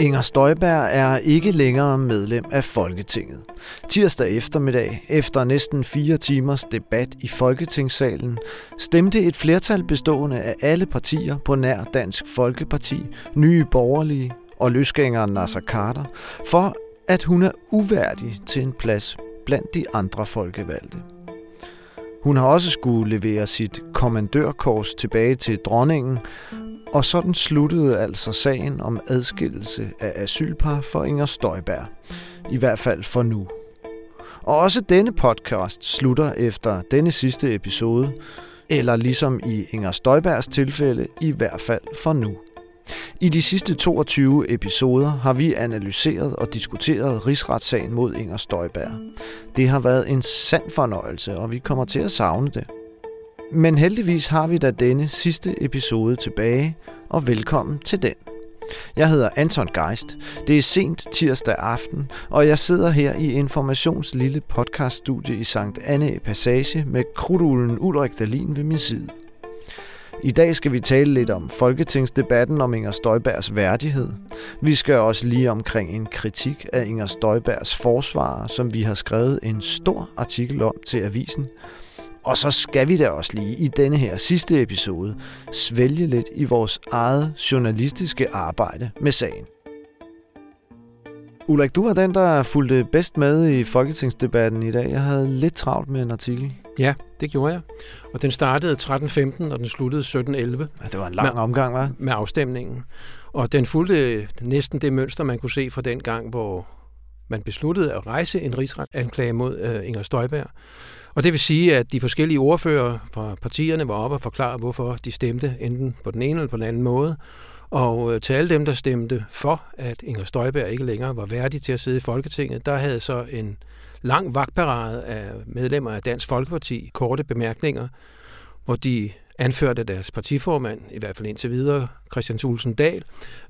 Inger Støjberg er ikke længere medlem af Folketinget. Tirsdag eftermiddag, efter næsten fire timers debat i Folketingssalen, stemte et flertal bestående af alle partier på nær Dansk Folkeparti, Nye Borgerlige og løsgængeren Nasser Carter for, at hun er uværdig til en plads blandt de andre folkevalgte. Hun har også skulle levere sit kommandørkors tilbage til dronningen, og sådan sluttede altså sagen om adskillelse af asylpar for Inger Støjberg. I hvert fald for nu. Og også denne podcast slutter efter denne sidste episode, eller ligesom i Inger Støjbergs tilfælde, i hvert fald for nu. I de sidste 22 episoder har vi analyseret og diskuteret rigsretssagen mod Inger Støjberg. Det har været en sand fornøjelse, og vi kommer til at savne det. Men heldigvis har vi da denne sidste episode tilbage, og velkommen til den. Jeg hedder Anton Geist. Det er sent tirsdag aften, og jeg sidder her i Informations lille podcaststudie i Sankt Anne Passage med kruduglen Ulrik Dalin ved min side. I dag skal vi tale lidt om folketingsdebatten om Inger Støjbergs værdighed. Vi skal også lige omkring en kritik af Inger Støjbergs forsvar, som vi har skrevet en stor artikel om til avisen. Og så skal vi da også lige i denne her sidste episode svælge lidt i vores eget journalistiske arbejde med sagen. Ulrik, du var den, der fulgte bedst med i folketingsdebatten i dag. Jeg havde lidt travlt med en artikel. Ja, det gjorde jeg. Og den startede 13.15, og den sluttede 17.11. Ja, det var en lang med, omgang, var? Med afstemningen. Og den fulgte næsten det mønster, man kunne se fra den gang, hvor man besluttede at rejse en rigsretanklage mod uh, Inger Støjberg. Og det vil sige, at de forskellige ordfører fra partierne var oppe og forklare, hvorfor de stemte enten på den ene eller på den anden måde. Og øh, til alle dem, der stemte for, at Inger Støjberg ikke længere var værdig til at sidde i Folketinget, der havde så en lang vagtparade af medlemmer af Dansk Folkeparti korte bemærkninger, hvor de anførte deres partiformand, i hvert fald indtil videre, Christian Thulsen Dahl,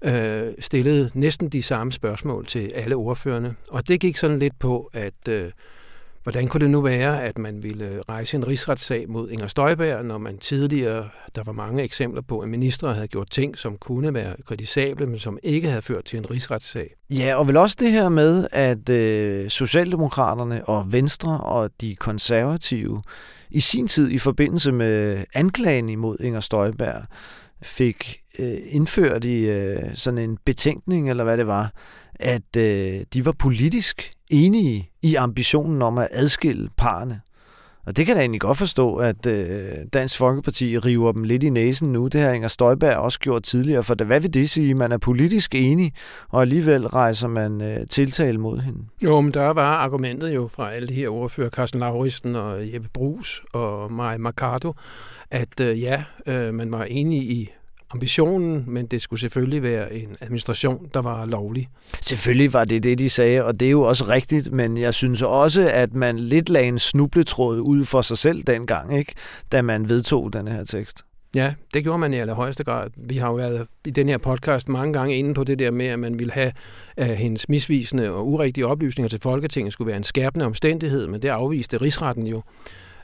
øh, stillede næsten de samme spørgsmål til alle ordførerne. Og det gik sådan lidt på, at øh, Hvordan kunne det nu være, at man ville øh, rejse en rigsretssag mod Inger Støjberg, når man tidligere, der var mange eksempler på, at ministre havde gjort ting, som kunne være kritisable, men som ikke havde ført til en rigsretssag? Ja, og vel også det her med, at øh, Socialdemokraterne og Venstre og de konservative i sin tid i forbindelse med anklagen imod Inger Støjberg fik øh, indført i øh, sådan en betænkning, eller hvad det var, at øh, de var politisk enige i ambitionen om at adskille parerne. Og det kan jeg egentlig godt forstå, at øh, Dansk Folkeparti river dem lidt i næsen nu. Det har Inger Støjberg også gjort tidligere, for hvad vil det sige? Man er politisk enig, og alligevel rejser man øh, tiltale mod hende. Jo, men der var argumentet jo fra alle de her ordfører, Carsten Lauritsen og Jeppe Brugs og Maja Mercado, at øh, ja, øh, man var enig i ambitionen, men det skulle selvfølgelig være en administration, der var lovlig. Selvfølgelig var det det, de sagde, og det er jo også rigtigt, men jeg synes også, at man lidt lagde en snubletråd ud for sig selv dengang, ikke? da man vedtog den her tekst. Ja, det gjorde man i allerhøjeste grad. Vi har jo været i den her podcast mange gange inde på det der med, at man ville have, at hendes misvisende og urigtige oplysninger til Folketinget skulle være en skærpende omstændighed, men det afviste rigsretten jo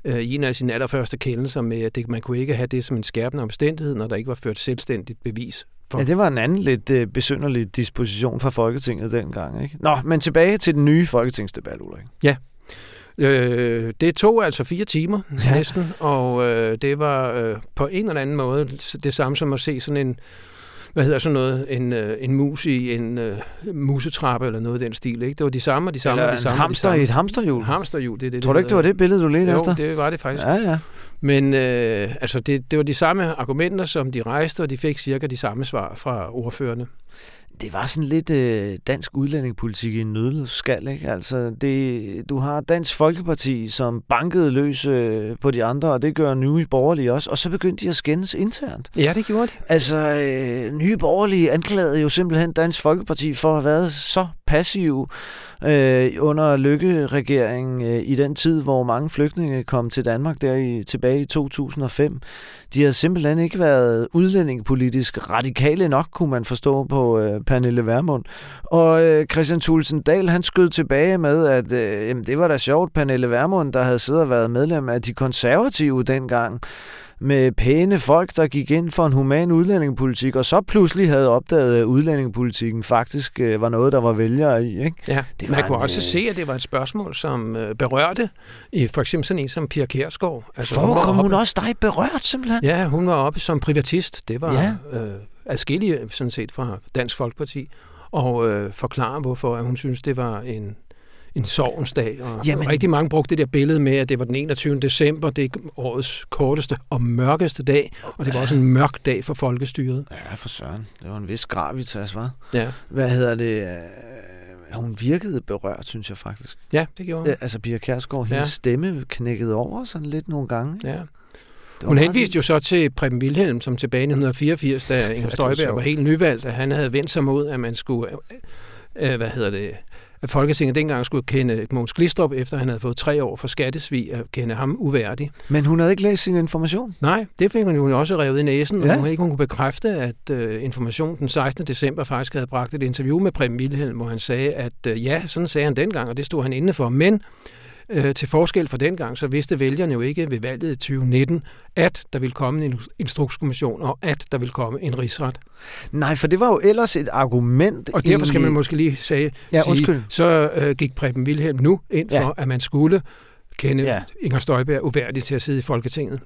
øh, i en af sine allerførste kendelser med, at det, man kunne ikke have det som en skærpende omstændighed, når der ikke var ført selvstændigt bevis for. Ja, det var en anden lidt øh, besynderlig disposition fra Folketinget dengang. Ikke? Nå, men tilbage til den nye folketingsdebat, Ulrik. Ja. Øh, det tog altså fire timer ja. næsten, og øh, det var øh, på en eller anden måde det samme som at se sådan en hvad hedder sådan noget, en, øh, en mus i en øh, musetrappe eller noget af den stil. Ikke? Det var de samme og de samme eller og de samme. hamster de i et hamsterhjul. Hamsterhjul, det er det. Tror du ikke, det var det billede, du ledte jo, efter? det var det faktisk. Ja, ja. Men øh, altså det, det var de samme argumenter, som de rejste, og de fik cirka de samme svar fra ordførerne det var sådan lidt øh, dansk udlændingepolitik i en nødskal, ikke? Altså, det, du har Dansk Folkeparti, som bankede løs øh, på de andre, og det gør Nye Borgerlige også, og så begyndte de at skændes internt. Ja, det gjorde de. Altså, øh, Nye Borgerlige anklagede jo simpelthen Dansk Folkeparti for at have været så passiv øh, under Lykke-regeringen øh, i den tid, hvor mange flygtninge kom til Danmark der i, tilbage i 2005. De har simpelthen ikke været udlændingepolitisk radikale nok, kunne man forstå på øh, Pernille Vermund. Og øh, Christian Thulsen Dahl, han skød tilbage med, at øh, jamen, det var da sjovt, Pernille Vermund, der havde siddet og været medlem af de konservative dengang, med pæne folk, der gik ind for en human udlændingepolitik, og så pludselig havde opdaget, at udlændingepolitikken faktisk øh, var noget, der var vælgere i. Ikke? Ja, det man kunne en, også øh... se, at det var et spørgsmål, som øh, berørte i for eksempel sådan en som Pia Kjærsgaard. Altså, Forekom hun, hun også dig berørt simpelthen? Ja, hun var oppe som privatist. Det var ja. øh, adskillige sådan set fra Dansk Folkeparti og øh, forklare, hvorfor hun synes, det var en en sovens dag. Og Jamen. rigtig mange brugte det der billede med, at det var den 21. december, det er årets korteste og mørkeste dag, og det var også en mørk dag for folkestyret. Ja, for søren. Det var en vis gravitas, var. Ja. Hvad hedder det? Øh, hun virkede berørt, synes jeg faktisk. Ja, det gjorde hun. Altså, Pia Kjærsgaard, hendes ja. stemme knækkede over sådan lidt nogle gange. Ja. Hun henviste jo så til Preben Wilhelm, som tilbage i 1984, da Inger Støjberg var helt nyvalgt, at han havde vendt sig mod, at man skulle, øh, hvad hedder det, at Folketinget dengang skulle kende Måns Glistrup, efter han havde fået tre år for skattesvig, at kende ham uværdig. Men hun havde ikke læst sin information? Nej, det fik hun jo også revet i næsen, ja. og hun ikke hun kunne bekræfte, at uh, information den 16. december faktisk havde bragt et interview med Preben Wilhelm, hvor han sagde, at uh, ja, sådan sagde han dengang, og det stod han inde for, men Øh, til forskel fra dengang, så vidste vælgerne jo ikke ved valget i 2019, at der ville komme en instrukskommission, og at der ville komme en rigsret. Nej, for det var jo ellers et argument. Og derfor skal man måske lige sige, ja, sige så øh, gik Preben Wilhelm nu ind for, ja. at man skulle kende ja. Inger Støjberg uværdig til at sidde i Folketinget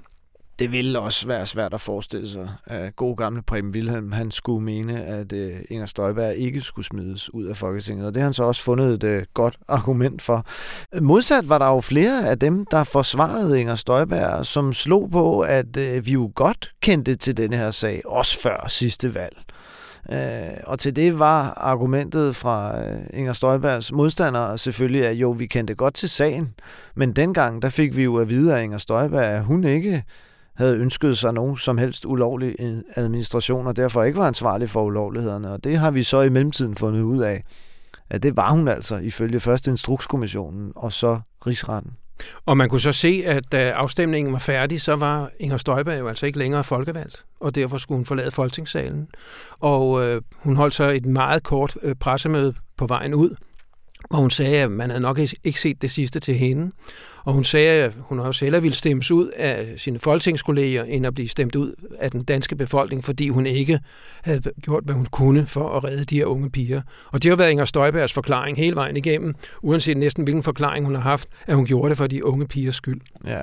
det ville også være svært at forestille sig, at god gamle Preben Wilhelm, han skulle mene, at øh, Inger Støjberg ikke skulle smides ud af Folketinget. Og det har han så også fundet et øh, godt argument for. Modsat var der jo flere af dem, der forsvarede Inger Støjberg, som slog på, at øh, vi jo godt kendte til denne her sag, også før sidste valg. Uh, og til det var argumentet fra Inger Støjbergs modstandere selvfølgelig, at jo, vi kendte godt til sagen, men dengang, der fik vi jo at vide af Inger Støjberg, at hun ikke havde ønsket sig nogen som helst ulovlig øh, administration, og derfor ikke var ansvarlig for ulovlighederne. Og det har vi så i mellemtiden fundet ud af, at det var hun altså ifølge først Instrukskommissionen og så Rigsretten. Og man kunne så se, at da afstemningen var færdig, så var Inger Støjberg jo altså ikke længere folkevalgt, og derfor skulle hun forlade folketingssalen. Og øh, hun holdt så et meget kort øh, pressemøde på vejen ud, hvor hun sagde, at man havde nok ikke set det sidste til hende. Og hun sagde, at hun også hellere ville stemmes ud af sine folketingskolleger, end at blive stemt ud af den danske befolkning, fordi hun ikke havde gjort, hvad hun kunne for at redde de her unge piger. Og det har været Inger Støjbergs forklaring hele vejen igennem, uanset næsten hvilken forklaring hun har haft, at hun gjorde det for de unge pigers skyld. Ja.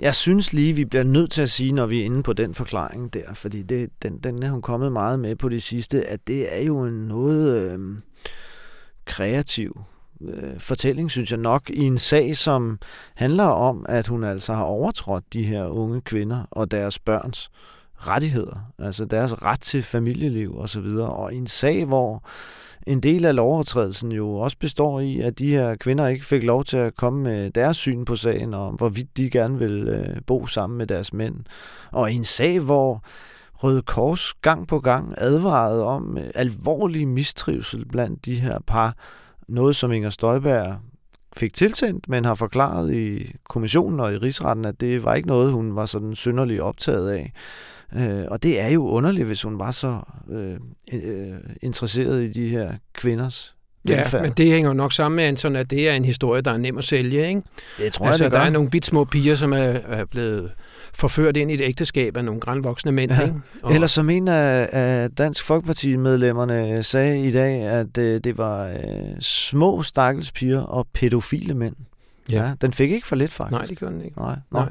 Jeg synes lige, vi bliver nødt til at sige, når vi er inde på den forklaring der, fordi det, den, den er hun kommet meget med på det sidste, at det er jo en noget øh, kreativ øh, fortælling, synes jeg nok, i en sag, som handler om, at hun altså har overtrådt de her unge kvinder og deres børns rettigheder, altså deres ret til familieliv osv., og, så videre. og i en sag, hvor en del af lovovertrædelsen jo også består i, at de her kvinder ikke fik lov til at komme med deres syn på sagen, og hvorvidt de gerne vil øh, bo sammen med deres mænd. Og i en sag, hvor Røde Kors gang på gang advarede om øh, alvorlig mistrivsel blandt de her par, noget, som Inger Støjberg fik tilsendt, men har forklaret i kommissionen og i rigsretten, at det var ikke noget, hun var sådan synderligt optaget af. Øh, og det er jo underligt, hvis hun var så øh, øh, interesseret i de her kvinders Ja, men det hænger nok sammen med, Anton, at det er en historie, der er nem at sælge, ikke? Det tror altså, jeg, det gør. Der er nogle bit små piger, som er, er blevet forført ind i et ægteskab af nogle grænvoksne mænd. Ja. Ikke? Og... Eller som en af, af Dansk Folkeparti-medlemmerne sagde i dag, at øh, det var øh, små stakkelspiger og pædofile mænd. Ja. ja. Den fik ikke for lidt, faktisk. Nej, det gjorde den ikke. Nej. Nej.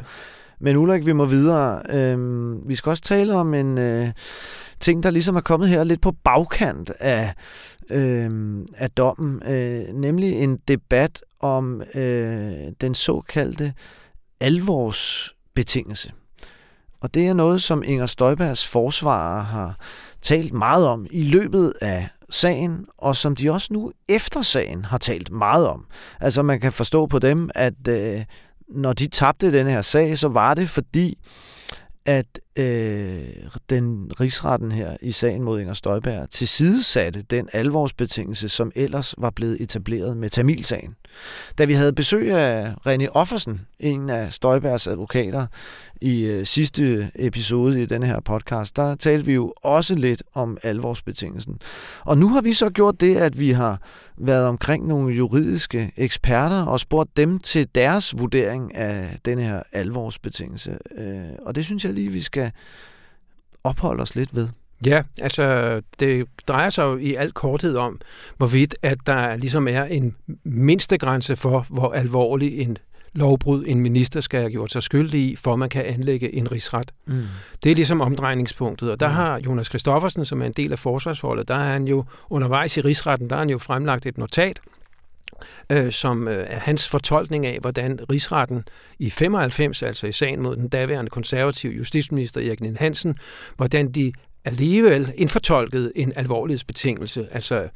Men Ulrik, vi må videre. Øhm, vi skal også tale om en øh, ting, der ligesom er kommet her lidt på bagkant af, øh, af dommen, øh, nemlig en debat om øh, den såkaldte alvorsbetingelse. Og det er noget, som Inger Støjbergs forsvarer har talt meget om i løbet af sagen, og som de også nu efter sagen har talt meget om. Altså man kan forstå på dem, at øh, når de tabte den her sag, så var det fordi, at øh, den rigsretten her i sagen mod Inger Støjberg tilsidesatte den alvorsbetingelse, som ellers var blevet etableret med Tamilsagen. Da vi havde besøg af René Offersen, en af Støjbergs advokater, i øh, sidste episode i denne her podcast, der talte vi jo også lidt om alvorsbetingelsen. Og nu har vi så gjort det, at vi har været omkring nogle juridiske eksperter og spurgt dem til deres vurdering af denne her alvorsbetingelse. Øh, og det synes jeg lige, vi skal opholde os lidt ved. Ja, altså det drejer sig jo i al korthed om, hvorvidt at der ligesom er en mindstegrænse for, hvor alvorlig en lovbrud en minister skal have gjort sig skyldig i, for man kan anlægge en rigsret. Mm. Det er ligesom omdrejningspunktet, og der mm. har Jonas Kristoffersen, som er en del af forsvarsholdet, der er han jo undervejs i rigsretten, der har han jo fremlagt et notat, øh, som øh, er hans fortolkning af, hvordan rigsretten i 95, altså i sagen mod den daværende konservative justitsminister Erik Nien Hansen, hvordan de alligevel indfortolket en alvorlighedsbetingelse. Altså,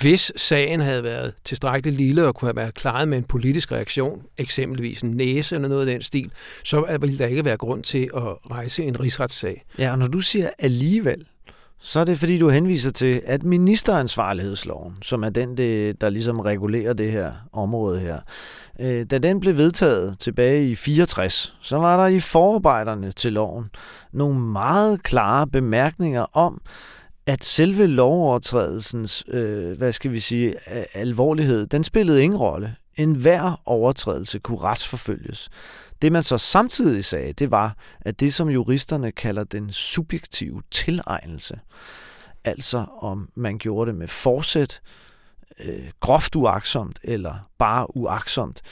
hvis sagen havde været tilstrækkeligt lille og kunne have været klaret med en politisk reaktion, eksempelvis en næse eller noget af den stil, så ville der ikke være grund til at rejse en rigsretssag. Ja, og når du siger alligevel, så er det fordi, du henviser til, at ministeransvarlighedsloven, som er den, der ligesom regulerer det her område her, øh, da den blev vedtaget tilbage i 64, så var der i forarbejderne til loven nogle meget klare bemærkninger om, at selve lovovertrædelsens, øh, hvad skal vi sige, alvorlighed, den spillede ingen rolle. En hver overtrædelse kunne retsforfølges. Det man så samtidig sagde, det var, at det som juristerne kalder den subjektive tilegnelse, altså om man gjorde det med forsæt, øh, groft uaksomt eller bare uaksomt,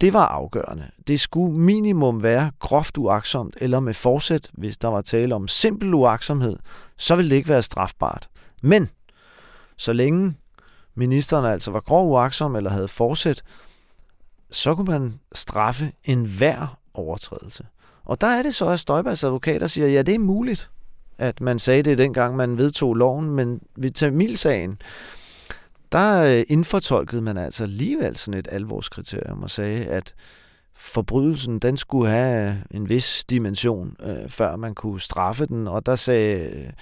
det var afgørende. Det skulle minimum være groft uaksomt eller med forsæt, hvis der var tale om simpel uaksomhed, så ville det ikke være strafbart. Men så længe ministeren altså var grov uaksom eller havde forsæt, så kunne man straffe enhver overtrædelse. Og der er det så, at Støjbergs advokater siger, ja, det er muligt, at man sagde det dengang, man vedtog loven, men ved Tamilsagen, der øh, indfortolkede man altså alligevel sådan et alvorskriterium og sagde, at forbrydelsen, den skulle have en vis dimension, øh, før man kunne straffe den, og der sagde øh,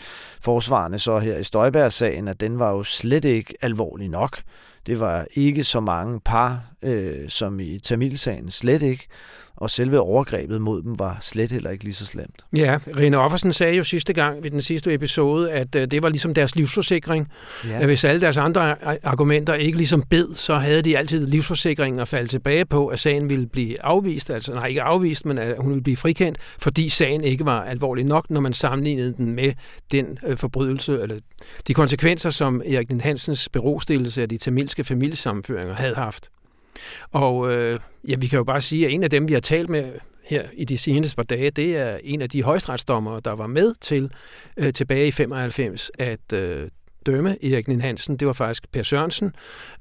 forsvarende så her i Støjbergs-sagen, at den var jo slet ikke alvorlig nok. Det var ikke så mange par, øh, som i Tamilsagen, slet ikke og selve overgrebet mod dem var slet heller ikke lige så slemt. Ja, Rene Offersen sagde jo sidste gang ved den sidste episode, at øh, det var ligesom deres livsforsikring. Ja. Hvis alle deres andre argumenter ikke ligesom bed, så havde de altid livsforsikringen at falde tilbage på, at sagen ville blive afvist, altså nej, ikke afvist, men at hun ville blive frikendt, fordi sagen ikke var alvorlig nok, når man sammenlignede den med den øh, forbrydelse, eller de konsekvenser, som Erik Hansens berostillelse af de tamilske familiesammenføringer havde haft. Og øh, ja, vi kan jo bare sige, at en af dem, vi har talt med her i de seneste par dage, det er en af de højesteretsdommere, der var med til øh, tilbage i 95 at øh, dømme Erik Nien Hansen. Det var faktisk Per Sørensen.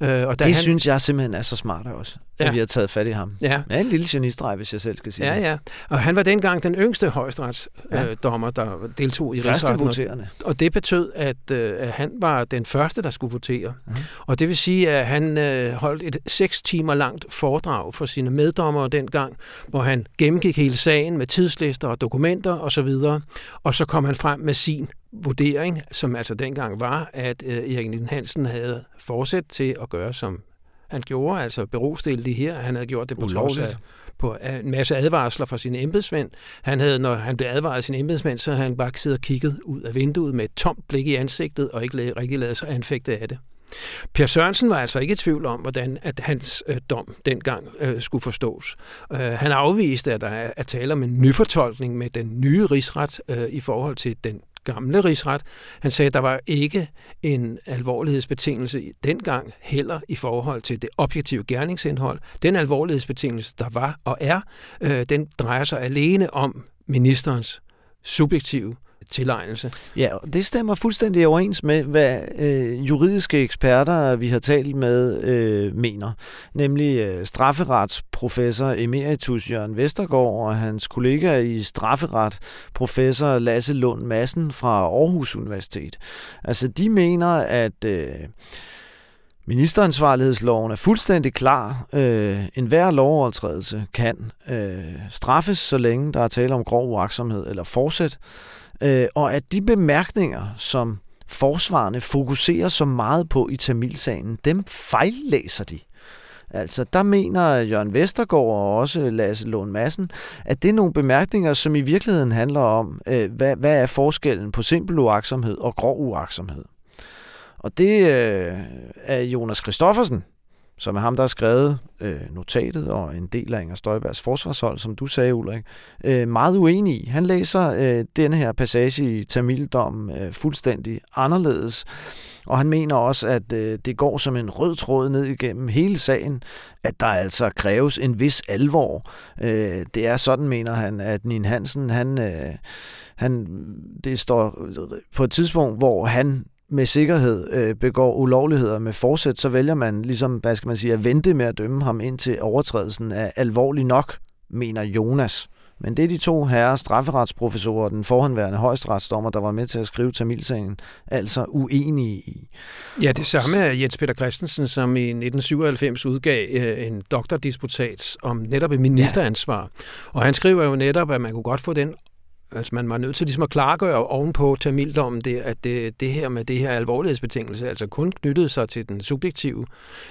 Øh, og da det han... synes jeg simpelthen er så smart også ja. at vi har taget fat i ham. Ja. ja en lille genistreg, hvis jeg selv skal sige Ja, det. ja. Og han var dengang den yngste højesteretsdommer, ja. der deltog i Første voterende. Og, og det betød, at, øh, at han var den første, der skulle votere. Mm. Og det vil sige, at han øh, holdt et seks timer langt foredrag for sine meddommere dengang, hvor han gennemgik hele sagen med tidslister og dokumenter osv. Og, og så kom han frem med sin vurdering, som altså dengang var, at øh, Erik Hansen havde fortsat til at gøre, som han gjorde, altså berostille det her. Han havde gjort det på trods af på en masse advarsler fra sine embedsmænd. Han havde, når han blev advaret af sine embedsmænd, så havde han bare siddet og kigget ud af vinduet med et tomt blik i ansigtet og ikke rigtig lavet sig anfægte af det. Per Sørensen var altså ikke i tvivl om, hvordan at hans øh, dom dengang øh, skulle forstås. Øh, han afviste, at der er, er tale om en nyfortolkning med den nye rigsret øh, i forhold til den gamle rigsret. Han sagde, at der var ikke en alvorlighedsbetingelse dengang heller i forhold til det objektive gerningsindhold. Den alvorlighedsbetingelse, der var og er, øh, den drejer sig alene om ministerens subjektive tilegnelse. Ja, det stemmer fuldstændig overens med, hvad øh, juridiske eksperter, vi har talt med, øh, mener. Nemlig øh, strafferetsprofessor emeritus Jørgen Vestergaard og hans kollega i strafferet, professor Lasse Lund Madsen fra Aarhus Universitet. Altså, de mener, at... Øh, Ministeransvarlighedsloven er fuldstændig klar. Øh, en hver lovovertrædelse kan øh, straffes, så længe der er tale om grov uaksomhed eller forsæt. Øh, og at de bemærkninger, som forsvarende fokuserer så meget på i Tamilsagen, dem fejllæser de. Altså, der mener Jørgen Vestergaard og også Lasse Lund Madsen, at det er nogle bemærkninger, som i virkeligheden handler om, øh, hvad, hvad er forskellen på simpel uaksomhed og grov uaksomhed. Og det øh, er Jonas Christoffersen, som er ham, der har skrevet øh, notatet og en del af Inger Støjbergs forsvarshold, som du sagde, Ulrik, øh, meget uenig i. Han læser øh, denne her passage i Tamildommen øh, fuldstændig anderledes, og han mener også, at øh, det går som en rød tråd ned igennem hele sagen, at der altså kræves en vis alvor. Øh, det er sådan, mener han, at Nin Hansen, han, øh, han, det står på et tidspunkt, hvor han med sikkerhed øh, begår ulovligheder med forsæt, så vælger man ligesom, hvad skal man sige, at vente med at dømme ham indtil overtrædelsen er alvorlig nok, mener Jonas. Men det er de to herrer, strafferetsprofessorer og den forhåndværende højesteretsdommer, der var med til at skrive Tamilsagen, altså uenige i. Ja, det samme er Jens Peter Christensen, som i 1997 udgav øh, en doktordisputat om netop et ministeransvar. Ja. Og han skriver jo netop, at man kunne godt få den Altså man var nødt til ligesom at klargøre ovenpå Tamildommen, det, at det, det her med det her alvorlighedsbetingelse altså kun knyttede sig til den subjektive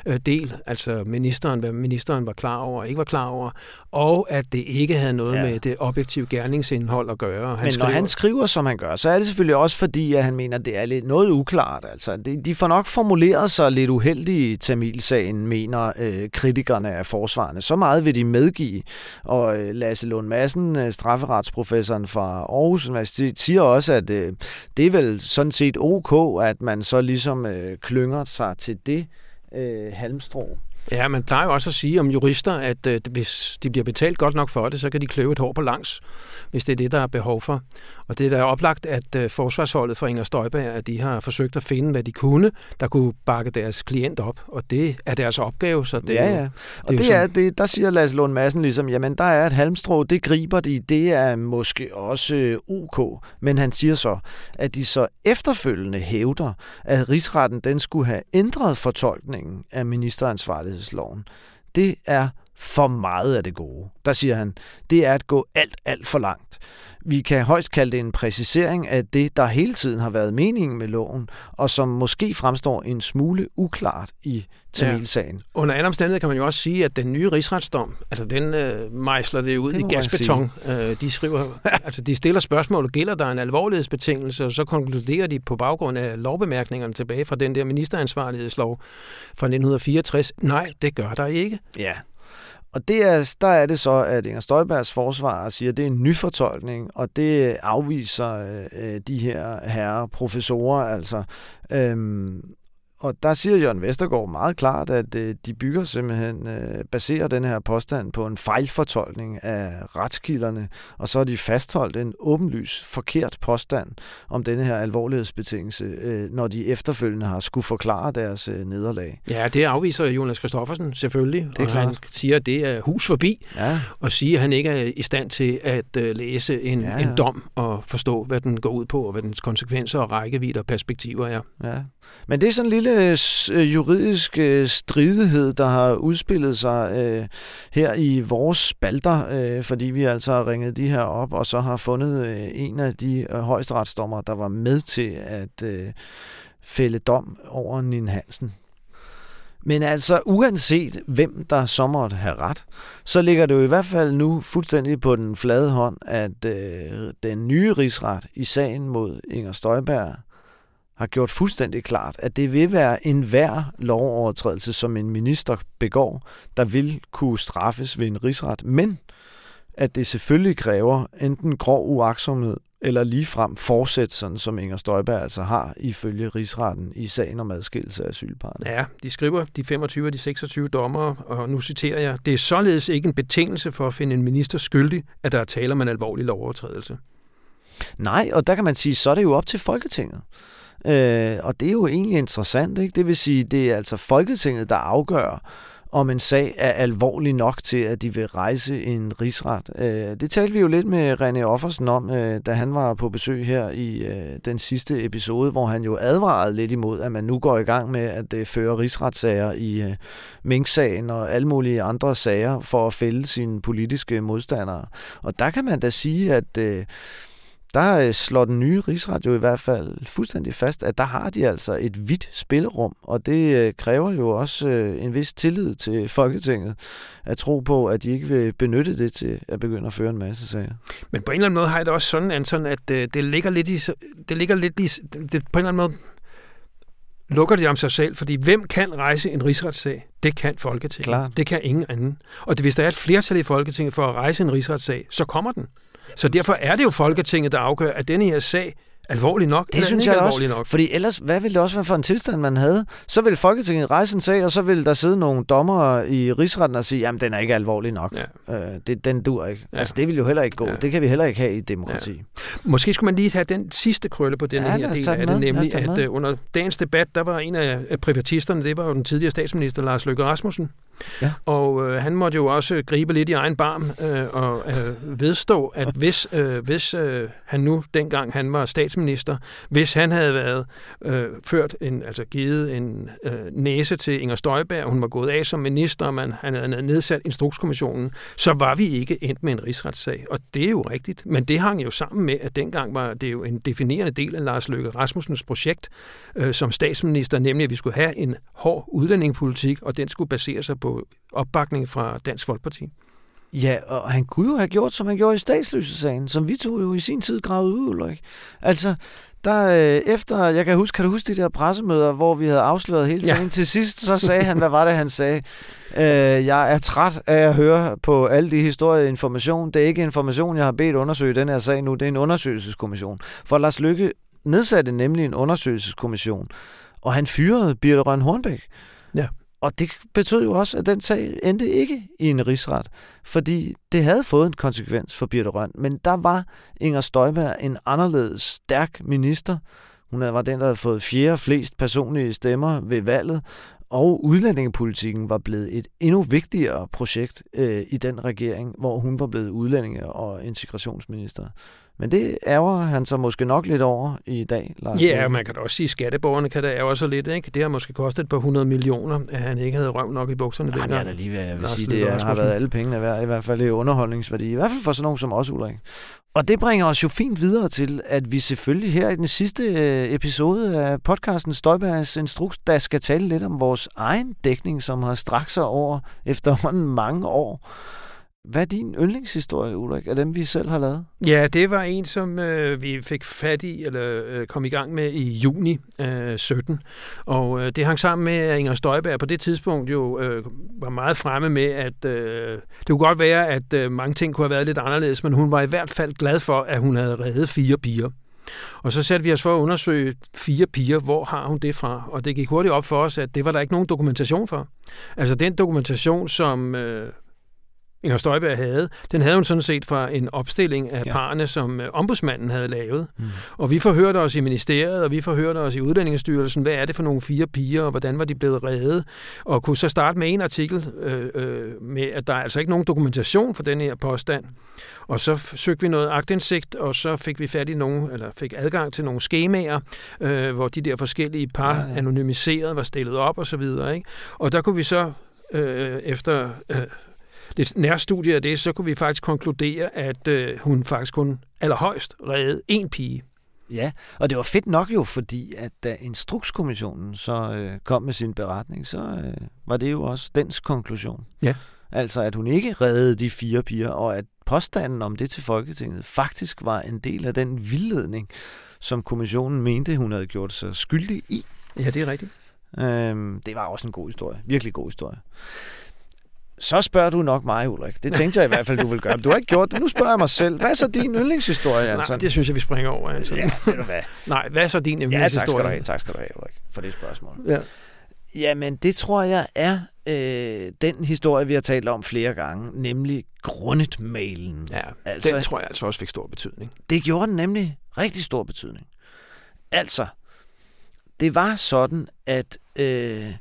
øh, del, altså ministeren, hvad ministeren var klar over og ikke var klar over, og at det ikke havde noget ja. med det objektive gerningsindhold at gøre. Han Men skriver, når han skriver, som han gør, så er det selvfølgelig også fordi, at han mener, at det er lidt noget uklart. Altså, de, de får nok formuleret sig lidt uheldigt i Tamilsagen, mener øh, kritikerne af forsvarende. Så meget vil de medgive. Og øh, Lasse Lund Madsen, øh, strafferetsprofessoren fra Aarhus Universitet siger også, at øh, det er vel sådan set ok, at man så ligesom øh, klynger sig til det øh, halmstrå. Ja, man plejer jo også at sige om jurister, at øh, hvis de bliver betalt godt nok for det, så kan de kløve et hår på langs, hvis det er det, der er behov for. Og det er da oplagt, at øh, forsvarsholdet for Inger Støjberg, at de har forsøgt at finde, hvad de kunne, der kunne bakke deres klient op. Og det er deres opgave. Så det ja, ja. Og det, det er, det, der siger Lars Lund Madsen ligesom, jamen der er et halmstrå, det griber de, det er måske også øh, ok. Men han siger så, at de så efterfølgende hævder, at rigsretten den skulle have ændret fortolkningen af offentlighedsloven, Det er for meget af det gode. Der siger han, det er at gå alt, alt for langt. Vi kan højst kalde det en præcisering af det, der hele tiden har været meningen med loven, og som måske fremstår en smule uklart i Tamilsagen. Ja. Under andre omstændigheder kan man jo også sige, at den nye rigsretsdom, altså den øh, mejsler det ud det i gasbeton. Øh, de skriver, altså de stiller spørgsmål, gælder der en alvorlighedsbetingelse, og så konkluderer de på baggrund af lovbemærkningerne tilbage fra den der ministeransvarlighedslov fra 1964, nej, det gør der ikke. Ja, og det er, der er det så, at Inger Støjbergs forsvar siger, at det er en nyfortolkning, og det afviser øh, øh de her herre professorer altså. Øhm, og der siger Jørgen Vestergaard meget klart, at øh, de bygger simpelthen, øh, baserer den her påstand på en fejlfortolkning af retskilderne, og så har de fastholdt en åbenlys forkert påstand om denne her alvorlighedsbetingelse, øh, når de efterfølgende har skulle forklare deres øh, nederlag. Ja, det afviser Jonas Kristoffersen selvfølgelig, det er og klart. han siger, at det er hus forbi, ja. og siger, at han ikke er i stand til at øh, læse en, ja, ja. en dom og forstå, hvad den går ud på, og hvad dens konsekvenser og rækkevidde og perspektiver er. Ja. Men det er sådan en lille øh, juridisk øh, stridighed, der har udspillet sig øh, her i vores spalter, øh, fordi vi altså har ringet de her op, og så har fundet øh, en af de øh, højesteretsdommer, der var med til at øh, fælde dom over Nin Hansen. Men altså, uanset hvem der så måtte have ret, så ligger det jo i hvert fald nu fuldstændig på den flade hånd, at øh, den nye rigsret i sagen mod Inger Støjberg har gjort fuldstændig klart, at det vil være en hver lovovertrædelse, som en minister begår, der vil kunne straffes ved en rigsret, men at det selvfølgelig kræver enten grov uaksomhed eller ligefrem fortsæt, sådan som Inger Støjberg altså har ifølge rigsretten i sagen om adskillelse af asylparne. Ja, de skriver de 25 og de 26 dommere, og nu citerer jeg, det er således ikke en betingelse for at finde en minister skyldig, at der er tale om en alvorlig lovovertrædelse. Nej, og der kan man sige, så er det jo op til Folketinget. Øh, og det er jo egentlig interessant, ikke? Det vil sige, det er altså Folketinget, der afgør, om en sag er alvorlig nok til, at de vil rejse en rigsret. Øh, det talte vi jo lidt med René Offersen om, øh, da han var på besøg her i øh, den sidste episode, hvor han jo advarede lidt imod, at man nu går i gang med at øh, føre rigsretssager i øh, Mink-sagen og alle mulige andre sager for at fælde sine politiske modstandere. Og der kan man da sige, at øh, der øh, slår den nye rigsret jo i hvert fald fuldstændig fast, at der har de altså et vidt spillerum, og det øh, kræver jo også øh, en vis tillid til Folketinget at tro på, at de ikke vil benytte det til at begynde at føre en masse sager. Men på en eller anden måde har jeg det også sådan, Anton, at det ligger lidt i, det ligger lidt i, det på en eller anden måde lukker de om sig selv, fordi hvem kan rejse en rigsretssag? Det kan Folketinget. Klar. Det kan ingen anden. Og det, hvis der er et flertal i Folketinget for at rejse en rigsretssag, så kommer den. Så derfor er det jo Folketinget, der afgør, at denne her sag alvorlig nok? Det synes jeg også, nok? fordi ellers, hvad ville det også være for en tilstand, man havde? Så ville Folketinget rejse en sag, og så ville der sidde nogle dommere i rigsretten og sige, jamen den er ikke alvorlig nok. Ja. Øh, det, den dur ikke. Ja. Altså det vil jo heller ikke gå. Ja. Det kan vi heller ikke have i demokrati. Ja. Måske skulle man lige have den sidste krølle på den ja, her del af det, nemlig at uh, under dagens debat, der var en af privatisterne, det var jo den tidligere statsminister Lars Løkke Rasmussen, Ja. Og øh, han måtte jo også gribe lidt i egen barm øh, og øh, vedstå, at hvis, øh, hvis øh, han nu, dengang han var statsminister, hvis han havde været øh, ført en, altså givet en øh, næse til Inger Støjberg, hun var gået af som minister, og man, han havde nedsat Instrukskommissionen, så var vi ikke endt med en rigsretssag. Og det er jo rigtigt, men det hang jo sammen med, at dengang var det jo en definerende del af Lars Løkke Rasmussens projekt øh, som statsminister, nemlig at vi skulle have en hård udlændingepolitik, og den skulle basere sig på opbakning fra Dansk Folkeparti. Ja, og han kunne jo have gjort, som han gjorde i statsløsesagen, som vi tog jo i sin tid gravet ud, ikke? Altså, der øh, efter, jeg kan huske, kan du huske de der pressemøder, hvor vi havde afsløret hele sagen? Ja. Til sidst, så sagde han, hvad var det, han sagde? Øh, jeg er træt af at høre på alle de historier information. Det er ikke information, jeg har bedt undersøge den her sag nu, det er en undersøgelseskommission. For Lars Lykke nedsatte nemlig en undersøgelseskommission, og han fyrede Birte Røn Hornbæk. Ja. Og det betød jo også, at den sag endte ikke i en rigsret, fordi det havde fået en konsekvens for Birte Røn. Men der var Inger Støjberg en anderledes stærk minister. Hun var den, der havde fået fjerde flest personlige stemmer ved valget, og udlændingepolitikken var blevet et endnu vigtigere projekt øh, i den regering, hvor hun var blevet udlændinge- og integrationsminister. Men det ærger han så måske nok lidt over i dag, Lars. Ja, man kan da også sige, at skatteborgerne kan da ærge sig lidt. Ikke? Det har måske kostet et par hundrede millioner, at han ikke havde røv nok i bukserne Nej, dengang. Ja, lige ved, jeg vil sige, det har, har været alle pengene værd, i hvert fald i underholdningsværdi. I hvert fald for sådan nogen som os, Ulrik. Og det bringer os jo fint videre til, at vi selvfølgelig her i den sidste øh, episode af podcasten Støjbergs Instruks, der skal tale lidt om vores egen dækning, som har strakt sig over efterhånden mange år. Hvad er din yndlingshistorie, Ulrik, af dem, vi selv har lavet? Ja, det var en, som øh, vi fik fat i, eller øh, kom i gang med i juni øh, 17. Og øh, det hang sammen med, at Inger Støjberg på det tidspunkt jo øh, var meget fremme med, at øh, det kunne godt være, at øh, mange ting kunne have været lidt anderledes, men hun var i hvert fald glad for, at hun havde reddet fire piger. Og så satte vi os for at undersøge fire piger, hvor har hun det fra? Og det gik hurtigt op for os, at det var der ikke nogen dokumentation for. Altså den dokumentation, som øh, Inger Støjberg havde, den havde hun sådan set fra en opstilling af ja. parerne, som øh, ombudsmanden havde lavet. Mm. Og vi forhørte os i ministeriet, og vi forhørte os i Uddannelsesstyrelsen, hvad er det for nogle fire piger, og hvordan var de blevet reddet? Og kunne så starte med en artikel øh, øh, med, at der er altså ikke nogen dokumentation for den her påstand. Og så søgte vi noget agtindsigt, og så fik vi fat i nogle, eller fik adgang til nogle skemaer, øh, hvor de der forskellige par ja, ja. anonymiseret var stillet op og så videre. Ikke? Og der kunne vi så øh, efter øh, lidt nærstudie af det, så kunne vi faktisk konkludere, at øh, hun faktisk kun allerhøjst redde en pige. Ja, og det var fedt nok jo, fordi at da Instrukskommissionen så øh, kom med sin beretning, så øh, var det jo også dens konklusion. Ja. Altså, at hun ikke reddede de fire piger, og at påstanden om det til Folketinget faktisk var en del af den vildledning, som kommissionen mente, hun havde gjort sig skyldig i. Ja, det er rigtigt. Øhm, det var også en god historie. Virkelig god historie. Så spørger du nok mig, Ulrik. Det tænkte jeg i hvert fald, du vil gøre. Men du har ikke gjort det. Nu spørger jeg mig selv. Hvad er så din yndlingshistorie, Anton? Nej, det synes jeg, vi springer over, Anton. Ja, ved du hvad? Nej, hvad er så din yndlingshistorie? Ja, tak skal du have, tak skal du have Ulrik, for det spørgsmål. Ja. Jamen, det tror jeg er øh, den historie, vi har talt om flere gange, nemlig grundet-mailen. Ja, altså, den tror jeg altså også fik stor betydning. Det gjorde den nemlig rigtig stor betydning. Altså, det var sådan, at øh,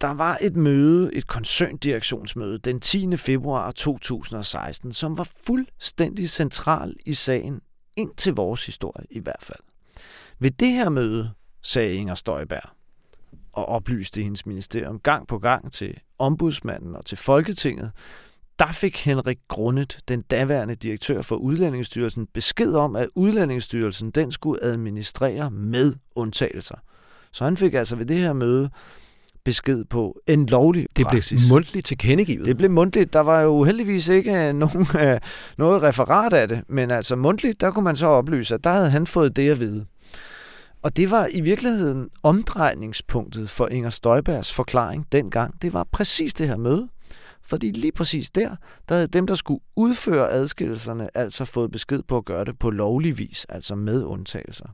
der var et møde, et koncerndirektionsmøde, den 10. februar 2016, som var fuldstændig central i sagen, ind til vores historie i hvert fald. Ved det her møde, sagde Inger Støjberg, og oplyste hendes ministerium gang på gang til ombudsmanden og til Folketinget, der fik Henrik Grundet, den daværende direktør for Udlændingsstyrelsen, besked om, at Udlændingsstyrelsen den skulle administrere med undtagelser. Så han fik altså ved det her møde besked på en lovlig praksis. Det blev mundtligt tilkendegivet. Det blev mundtligt. Der var jo heldigvis ikke nogen, noget referat af det, men altså mundtligt, der kunne man så oplyse, at der havde han fået det at vide. Og det var i virkeligheden omdrejningspunktet for Inger Støjbergs forklaring dengang. Det var præcis det her møde. Fordi lige præcis der, der havde dem, der skulle udføre adskillelserne, altså fået besked på at gøre det på lovlig vis, altså med undtagelser.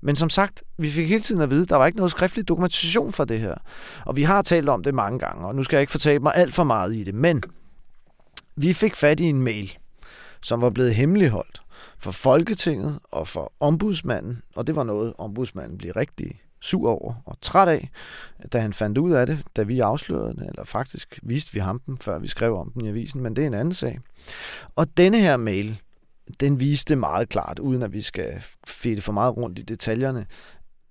Men som sagt, vi fik hele tiden at vide, at der var ikke noget skriftlig dokumentation for det her. Og vi har talt om det mange gange, og nu skal jeg ikke fortælle mig alt for meget i det, men vi fik fat i en mail, som var blevet hemmeligholdt for Folketinget og for ombudsmanden, og det var noget, ombudsmanden blev rigtig sur over og træt af, da han fandt ud af det, da vi afslørede det, eller faktisk viste vi ham den, før vi skrev om den i avisen, men det er en anden sag. Og denne her mail, den viste meget klart, uden at vi skal fede for meget rundt i detaljerne,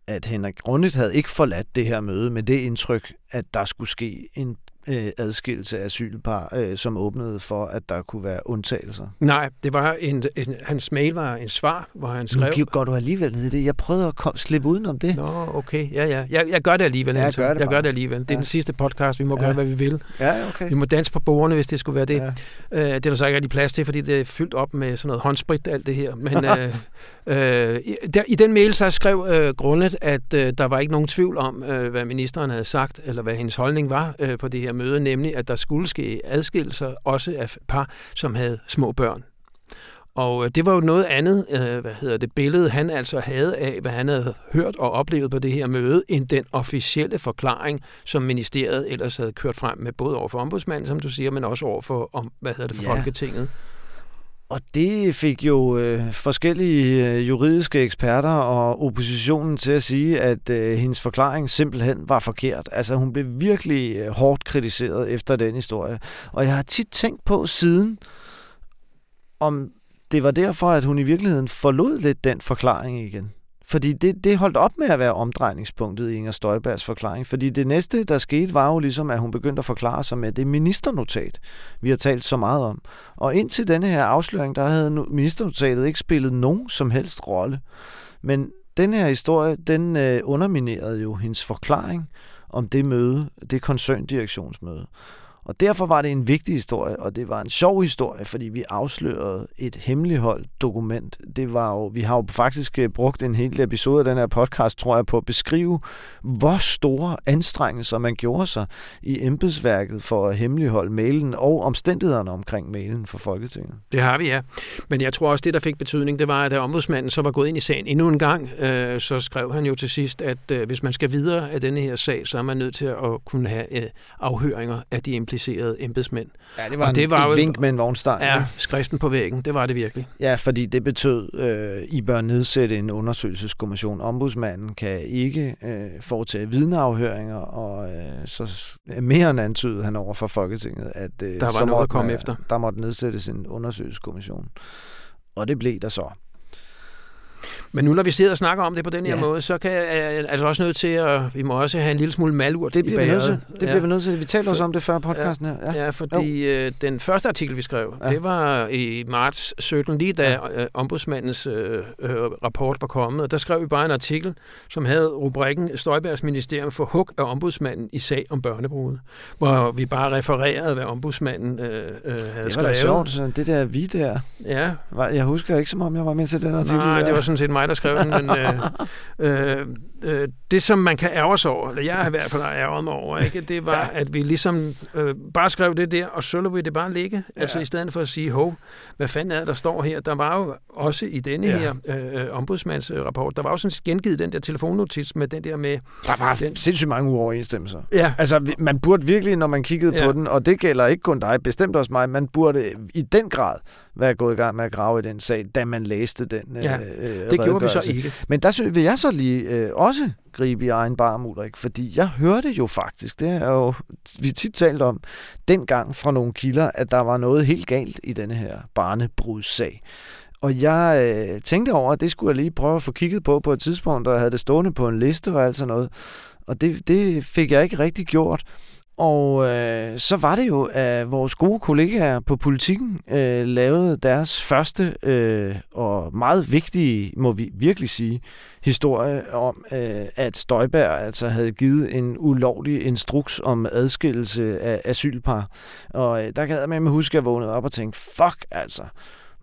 at Henrik Grundet havde ikke forladt det her møde med det indtryk, at der skulle ske en øh, adskillelse af asylpar, øh, som åbnede for, at der kunne være undtagelser? Nej, det var en, en, hans mail var en svar, hvor han skrev... Nu går du alligevel ned i det. Jeg prøvede at kom, slippe udenom det. Nå, okay. Ja, ja. Jeg, jeg gør det alligevel. Ja, jeg gør det, jeg gør det alligevel. Det er ja. den sidste podcast. Vi må ja. gøre, hvad vi vil. Ja, okay. Vi må danse på bordene, hvis det skulle være det. Ja. Øh, det er der så ikke rigtig plads til, fordi det er fyldt op med sådan noget håndsprit, alt det her. Men øh, øh, der, i den mail så skrev øh, Grundet, at øh, der var ikke nogen tvivl om, øh, hvad ministeren havde sagt, eller hvad hendes holdning var øh, på det her møde, nemlig at der skulle ske adskillelser også af par, som havde små børn. Og øh, det var jo noget andet, øh, hvad hedder det, billede han altså havde af, hvad han havde hørt og oplevet på det her møde, end den officielle forklaring, som ministeriet ellers havde kørt frem med, både over for ombudsmanden, som du siger, men også over for, om, hvad hedder det, for ja. Folketinget. Og det fik jo øh, forskellige øh, juridiske eksperter og oppositionen til at sige, at øh, hendes forklaring simpelthen var forkert. Altså hun blev virkelig øh, hårdt kritiseret efter den historie. Og jeg har tit tænkt på siden, om det var derfor, at hun i virkeligheden forlod lidt den forklaring igen. Fordi det, det holdt op med at være omdrejningspunktet i Inger Støjbergs forklaring. Fordi det næste, der skete, var jo ligesom, at hun begyndte at forklare sig med det ministernotat, vi har talt så meget om. Og indtil denne her afsløring, der havde ministernotatet ikke spillet nogen som helst rolle. Men den her historie, den øh, underminerede jo hendes forklaring om det møde, det koncerndirektionsmøde. Og derfor var det en vigtig historie, og det var en sjov historie, fordi vi afslørede et hemmeligholdt dokument. Det var jo, vi har jo faktisk øh, brugt en hel episode af den her podcast, tror jeg, på at beskrive, hvor store anstrengelser man gjorde sig i embedsværket for at hemmeligholde mailen og omstændighederne omkring mailen for Folketinget. Det har vi, ja. Men jeg tror også, det der fik betydning, det var, at da ombudsmanden så var gået ind i sagen endnu en gang, øh, så skrev han jo til sidst, at øh, hvis man skal videre af denne her sag, så er man nødt til at kunne have øh, afhøringer af de implicerede kvalificerede embedsmænd. Ja, det var, og det var et jo, vink med en vognstang. Ja, skriften på væggen, det var det virkelig. Ja, fordi det betød, øh, I bør nedsætte en undersøgelseskommission. Ombudsmanden kan ikke øh, foretage vidneafhøringer, og øh, så mere end antydet han over for Folketinget, at øh, der var noget at komme efter. Der måtte nedsættes en undersøgelseskommission. Og det blev der så. Men nu når vi sidder og snakker om det på den her ja. måde, så kan jeg altså også nødt til at, vi må også have en lille smule malurt det bliver i vi nødt til. Det ja. bliver vi nødt til. Vi talte også om det før podcasten ja. her. Ja, ja fordi øh, den første artikel, vi skrev, ja. det var i marts 17, lige da ja. øh, ombudsmandens øh, øh, rapport var kommet. Og der skrev vi bare en artikel, som havde rubrikken Støjbergs Ministerium for hug af ombudsmanden i sag om børnebrud. Hvor vi bare refererede, hvad ombudsmanden øh, øh, havde skrevet. Det var sjovt, sådan det der vi der. Ja. Jeg husker ikke, som om jeg var med til den artikel. Nej, det var sådan set mig, der skrev den, men øh, øh, øh, det, som man kan ærge sig over, eller jeg har i hvert fald ærget mig over, ikke, det var, at vi ligesom øh, bare skrev det der, og så lå vi det bare ligge. Ja. Altså i stedet for at sige, hov, hvad fanden er det, der står her? Der var jo også i denne ja. her øh, ombudsmandsrapport. Der var også sådan gengivet den der telefonnotis med den der med... Der var den, sindssygt mange uoverensstemmelser. Ja. Altså, man burde virkelig, når man kiggede ja. på den, og det gælder ikke kun dig, bestemt også mig, man burde i den grad være gået i gang med at grave i den sag, da man læste den Ja, øh, det gjorde vi så ikke. Men der synes, vil jeg så lige øh, også gribe i egen barm, Ulrik, fordi jeg hørte jo faktisk, det er jo, vi tit talt om, dengang fra nogle kilder, at der var noget helt galt i denne her barnebrudssag. Og jeg øh, tænkte over, at det skulle jeg lige prøve at få kigget på på et tidspunkt, og jeg havde det stående på en liste og alt sådan noget. Og det, det fik jeg ikke rigtig gjort. Og øh, så var det jo, at vores gode kollegaer på politikken øh, lavede deres første øh, og meget vigtige, må vi virkelig sige, historie om, øh, at Støjberg altså havde givet en ulovlig instruks om adskillelse af asylpar. Og øh, der kan jeg med huske, at jeg vågnede op og tænkte, fuck altså,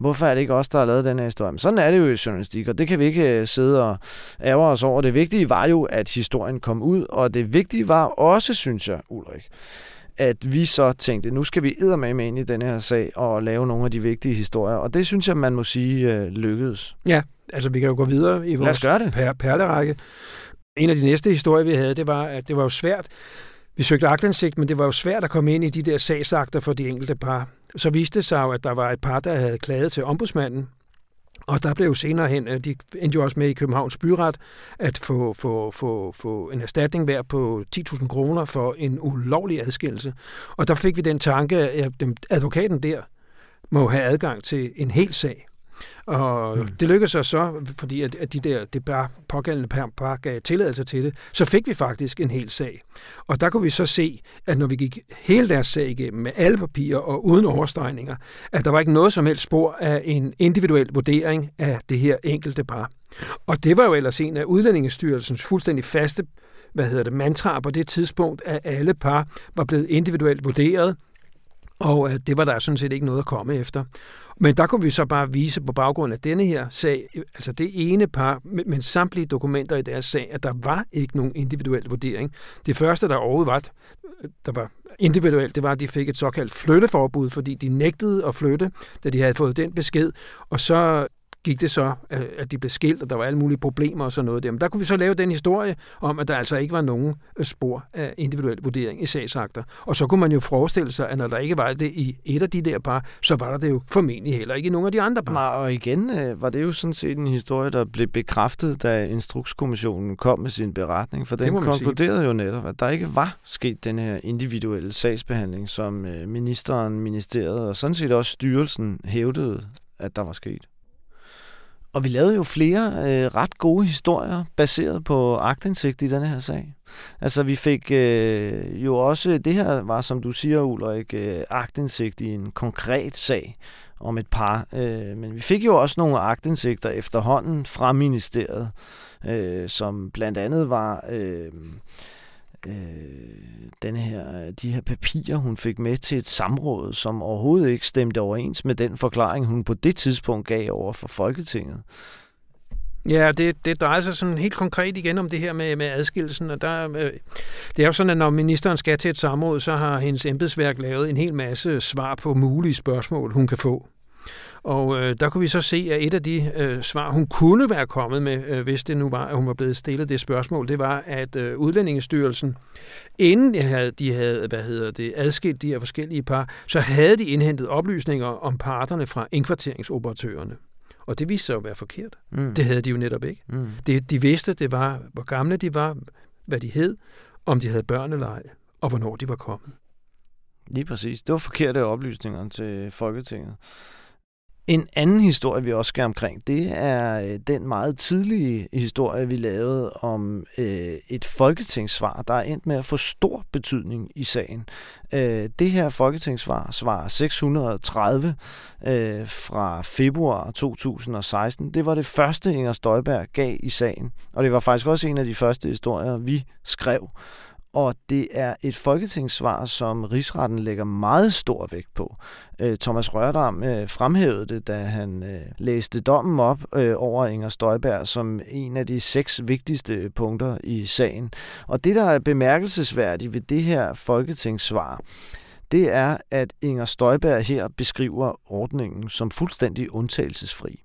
Hvorfor er det ikke os, der har lavet den her historie? Men sådan er det jo i journalistik, og det kan vi ikke øh, sidde og ærge os over. Det vigtige var jo, at historien kom ud, og det vigtige var også, synes jeg, Ulrik, at vi så tænkte, nu skal vi med ind i den her sag og lave nogle af de vigtige historier. Og det synes jeg, man må sige øh, lykkedes. Ja, altså vi kan jo gå videre i vores per- perlerække. En af de næste historier, vi havde, det var, at det var jo svært. Vi søgte agtindsigt, men det var jo svært at komme ind i de der sagsakter for de enkelte par så viste det sig jo, at der var et par, der havde klaget til ombudsmanden, og der blev jo senere hen, øh, de endte jo også med i Københavns Byret, at få, få, få, få en erstatning værd på 10.000 kroner for en ulovlig adskillelse. Og der fik vi den tanke, at advokaten der må have adgang til en hel sag. Og mm. det lykkedes os så, fordi at, at de der det bare pågældende par, par gav tilladelse til det, så fik vi faktisk en hel sag. Og der kunne vi så se, at når vi gik hele deres sag igennem med alle papirer og uden overstregninger, at der var ikke noget som helst spor af en individuel vurdering af det her enkelte par. Og det var jo ellers en af Udlændingestyrelsens fuldstændig faste hvad hedder det, mantra på det tidspunkt, at alle par var blevet individuelt vurderet, og øh, det var der sådan set ikke noget at komme efter. Men der kunne vi så bare vise på baggrund af denne her sag, altså det ene par, men samtlige dokumenter i deres sag, at der var ikke nogen individuel vurdering. Det første, der overhovedet var, der var individuelt, det var, at de fik et såkaldt flytteforbud, fordi de nægtede at flytte, da de havde fået den besked. Og så gik det så, at de blev skilt, og der var alle mulige problemer og sådan noget der. Men der kunne vi så lave den historie om, at der altså ikke var nogen øh, spor af individuel vurdering i sagsakter. Og så kunne man jo forestille sig, at når der ikke var det i et af de der par, så var der det jo formentlig heller ikke i nogen af de andre par. Nej, og igen øh, var det jo sådan set en historie, der blev bekræftet, da Instrukskommissionen kom med sin beretning, for den konkluderede sige. jo netop, at der ikke var sket den her individuelle sagsbehandling, som øh, ministeren, ministeriet og sådan set også styrelsen hævdede, at der var sket. Og vi lavede jo flere øh, ret gode historier, baseret på agtindsigt i denne her sag. Altså vi fik øh, jo også, det her var som du siger Ulrik, øh, agtindsigt i en konkret sag om et par. Øh, men vi fik jo også nogle agtindsigter efterhånden fra ministeriet, øh, som blandt andet var... Øh, øh, den her, de her papirer, hun fik med til et samråd, som overhovedet ikke stemte overens med den forklaring, hun på det tidspunkt gav over for Folketinget. Ja, det, det drejer sig sådan helt konkret igen om det her med, med adskillelsen. Og der, øh, det er jo sådan, at når ministeren skal til et samråd, så har hendes embedsværk lavet en hel masse svar på mulige spørgsmål, hun kan få. Og øh, der kunne vi så se, at et af de øh, svar, hun kunne være kommet med, øh, hvis det nu var, at hun var blevet stillet det spørgsmål, det var, at øh, Udlændingestyrelsen, inden de havde, de havde hvad hedder det, adskilt de her forskellige par, så havde de indhentet oplysninger om parterne fra indkvarteringsoperatørerne. Og det viste sig at være forkert. Mm. Det havde de jo netop ikke. Mm. Det, de vidste, det var, hvor gamle de var, hvad de hed, om de havde børn eller ej, og hvornår de var kommet. Lige præcis. Det var forkerte oplysninger til Folketinget. En anden historie, vi også skal omkring, det er øh, den meget tidlige historie, vi lavede om øh, et folketingssvar, der er endt med at få stor betydning i sagen. Øh, det her folketingssvar, svar 630 øh, fra februar 2016, det var det første, Inger Støjberg gav i sagen. Og det var faktisk også en af de første historier, vi skrev og det er et folketingssvar, som rigsretten lægger meget stor vægt på. Øh, Thomas Rørdam øh, fremhævede det, da han øh, læste dommen op øh, over Inger Støjberg som en af de seks vigtigste punkter i sagen. Og det, der er bemærkelsesværdigt ved det her folketingssvar, det er, at Inger Støjberg her beskriver ordningen som fuldstændig undtagelsesfri.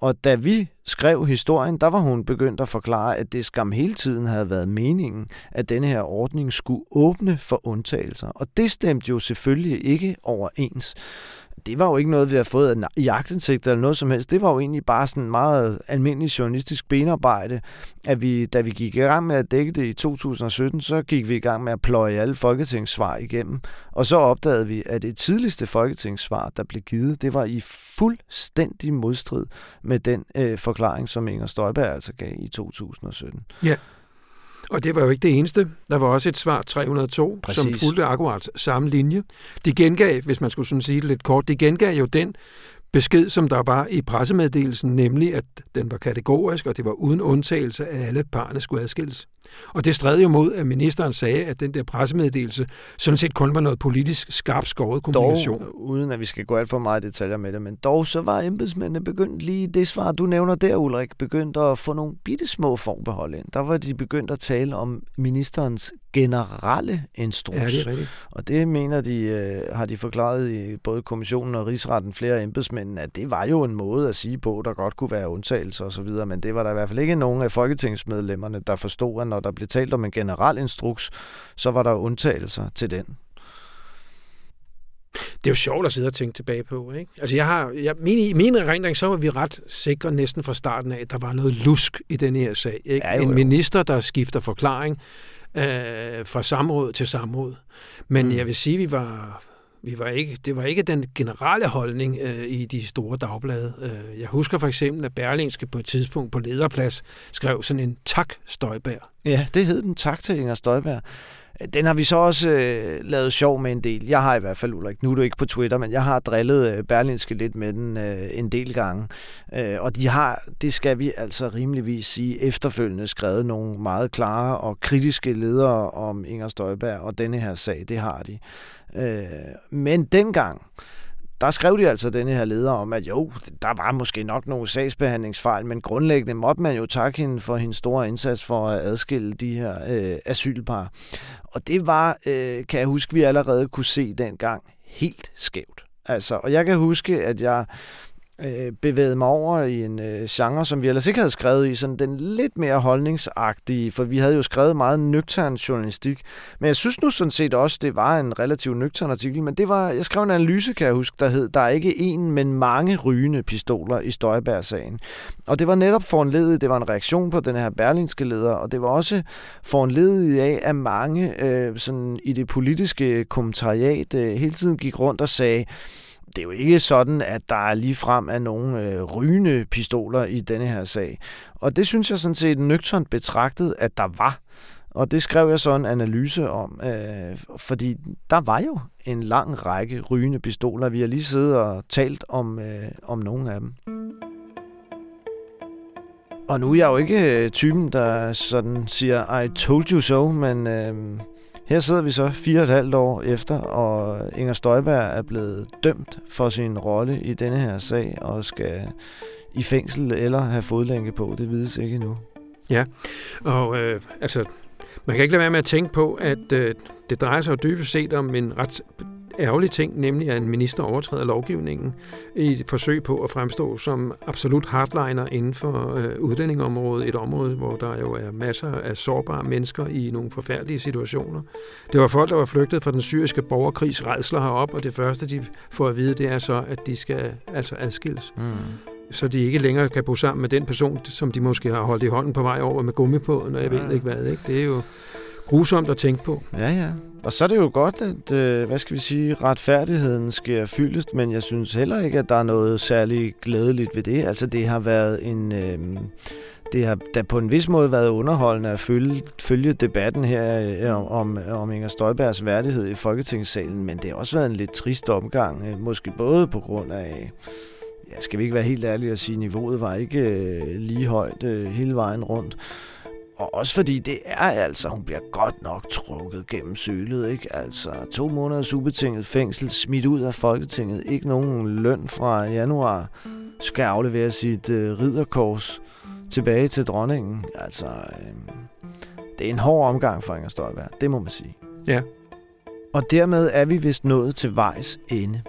Og da vi skrev historien, der var hun begyndt at forklare, at det skam hele tiden havde været meningen, at denne her ordning skulle åbne for undtagelser. Og det stemte jo selvfølgelig ikke overens det var jo ikke noget, vi har fået i agtindsigt eller noget som helst. Det var jo egentlig bare sådan meget almindelig journalistisk benarbejde, at vi, da vi gik i gang med at dække det i 2017, så gik vi i gang med at pløje alle folketingssvar igennem. Og så opdagede vi, at det tidligste folketingssvar, der blev givet, det var i fuldstændig modstrid med den øh, forklaring, som Inger Støjberg altså gav i 2017. Ja. Og det var jo ikke det eneste. Der var også et svar 302, Præcis. som fulgte akkurat samme linje. De gengav, hvis man skulle sådan sige det lidt kort, de gengav jo den besked, som der var i pressemeddelelsen, nemlig at den var kategorisk, og det var uden undtagelse, at alle parerne skulle adskilles. Og det stred jo mod, at ministeren sagde, at den der pressemeddelelse sådan set kun var noget politisk skarpt skåret kommunikation. Dog, uden at vi skal gå alt for meget detaljer med det, men dog så var embedsmændene begyndt lige det svar, du nævner der, Ulrik, begyndt at få nogle bitte små forbehold ind. Der var de begyndt at tale om ministerens generelle instruks. Ja, det er rigtigt. Og det mener de, øh, har de forklaret i både kommissionen og rigsretten flere embedsmænd, at det var jo en måde at sige på, der godt kunne være undtagelser osv., men det var der i hvert fald ikke nogen af folketingsmedlemmerne, der forstod, at når der blev talt om en generel instruks, så var der undtagelser til den. Det er jo sjovt at sidde og tænke tilbage på. Ikke? Altså jeg har, jeg, min, I min erindring, så var vi ret sikre næsten fra starten af, at der var noget lusk i den her sag. Ikke? Ja, jo, jo. En minister, der skifter forklaring øh, fra samråd til samråd. Men mm. jeg vil sige, vi var, vi var ikke, det var ikke den generelle holdning øh, i de store dagblade. Øh, jeg husker for eksempel, at Berlingske på et tidspunkt på lederplads skrev sådan en tak Støjbær. Ja, det hed den tak til Inger Støjberg. Den har vi så også øh, lavet sjov med en del. Jeg har i hvert fald, Ulrik, nu er du ikke på Twitter, men jeg har drillet øh, Berlinske lidt med den øh, en del gange. Øh, og de har, det skal vi altså rimeligvis sige, efterfølgende skrevet nogle meget klare og kritiske ledere om Inger Støjberg og denne her sag. Det har de. Øh, men dengang, der skrev de altså denne her leder om, at jo, der var måske nok nogle sagsbehandlingsfejl, men grundlæggende måtte man jo takke hende for hendes store indsats for at adskille de her øh, asylpar. Og det var, øh, kan jeg huske, vi allerede kunne se dengang, helt skævt. Altså, og jeg kan huske, at jeg øh, bevæget mig over i en øh, genre, som vi ellers ikke havde skrevet i, sådan den lidt mere holdningsagtige, for vi havde jo skrevet meget nøgtern journalistik. Men jeg synes nu sådan set også, det var en relativt nøgtern artikel, men det var, jeg skrev en analyse, kan jeg huske, der hed, der er ikke en, men mange rygende pistoler i Støjberg-sagen. Og det var netop foranledet, det var en reaktion på den her berlinske leder, og det var også foranledet af, at mange øh, sådan i det politiske kommentariat øh, hele tiden gik rundt og sagde, det er jo ikke sådan, at der er lige frem af nogle øh, rygende pistoler i denne her sag. Og det synes jeg sådan set nøgternt betragtet, at der var. Og det skrev jeg så en analyse om, øh, fordi der var jo en lang række rygende pistoler. Vi har lige siddet og talt om, øh, om nogle af dem. Og nu er jeg jo ikke øh, typen, der sådan siger, I told you so, men øh, her sidder vi så fire og et halvt år efter, og Inger Støjberg er blevet dømt for sin rolle i denne her sag, og skal i fængsel eller have fodlænke på. Det vides ikke endnu. Ja, og øh, altså, man kan ikke lade være med at tænke på, at øh, det drejer sig jo dybest set om en ret ærgerlig ting, nemlig at en minister overtræder lovgivningen i et forsøg på at fremstå som absolut hardliner inden for øh, udlændingområdet, et område, hvor der jo er masser af sårbare mennesker i nogle forfærdelige situationer. Det var folk, der var flygtet fra den syriske borgerkrigs redsler herop, og det første, de får at vide, det er så, at de skal altså adskilles. Mm så de ikke længere kan bo sammen med den person, som de måske har holdt i hånden på vej over med gummi på, når jeg ja. ved ikke hvad. Ikke? Det er jo grusomt at tænke på. Ja, ja. Og så er det jo godt, at, øh, hvad skal vi sige, retfærdigheden sker fyldest, men jeg synes heller ikke, at der er noget særligt glædeligt ved det. Altså, det har været en... Øh, det har da på en vis måde været underholdende at følge, følge debatten her øh, om, om Inger Støjbergs værdighed i Folketingssalen, men det har også været en lidt trist omgang, øh, måske både på grund af, ja, skal vi ikke være helt ærlige og sige, niveauet var ikke øh, lige højt øh, hele vejen rundt, og også fordi det er altså, hun bliver godt nok trukket gennem sølet, ikke? Altså to måneders ubetinget fængsel, smidt ud af Folketinget, ikke nogen løn fra januar, skal aflevere sit øh, ridderkors tilbage til dronningen. Altså, øh, det er en hård omgang for Inger Støjberg, det må man sige. Ja. Og dermed er vi vist nået til vejs ende.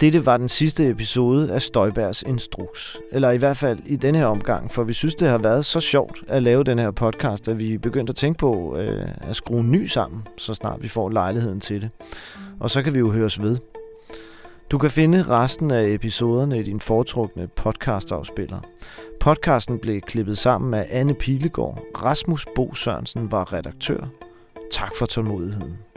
Dette var den sidste episode af Støjbergs Instruks. Eller i hvert fald i denne her omgang, for vi synes, det har været så sjovt at lave den her podcast, at vi begyndte at tænke på øh, at skrue en ny sammen, så snart vi får lejligheden til det. Og så kan vi jo høres ved. Du kan finde resten af episoderne i din foretrukne podcastafspiller. Podcasten blev klippet sammen af Anne Pilegaard. Rasmus Bo Sørensen var redaktør. Tak for tålmodigheden.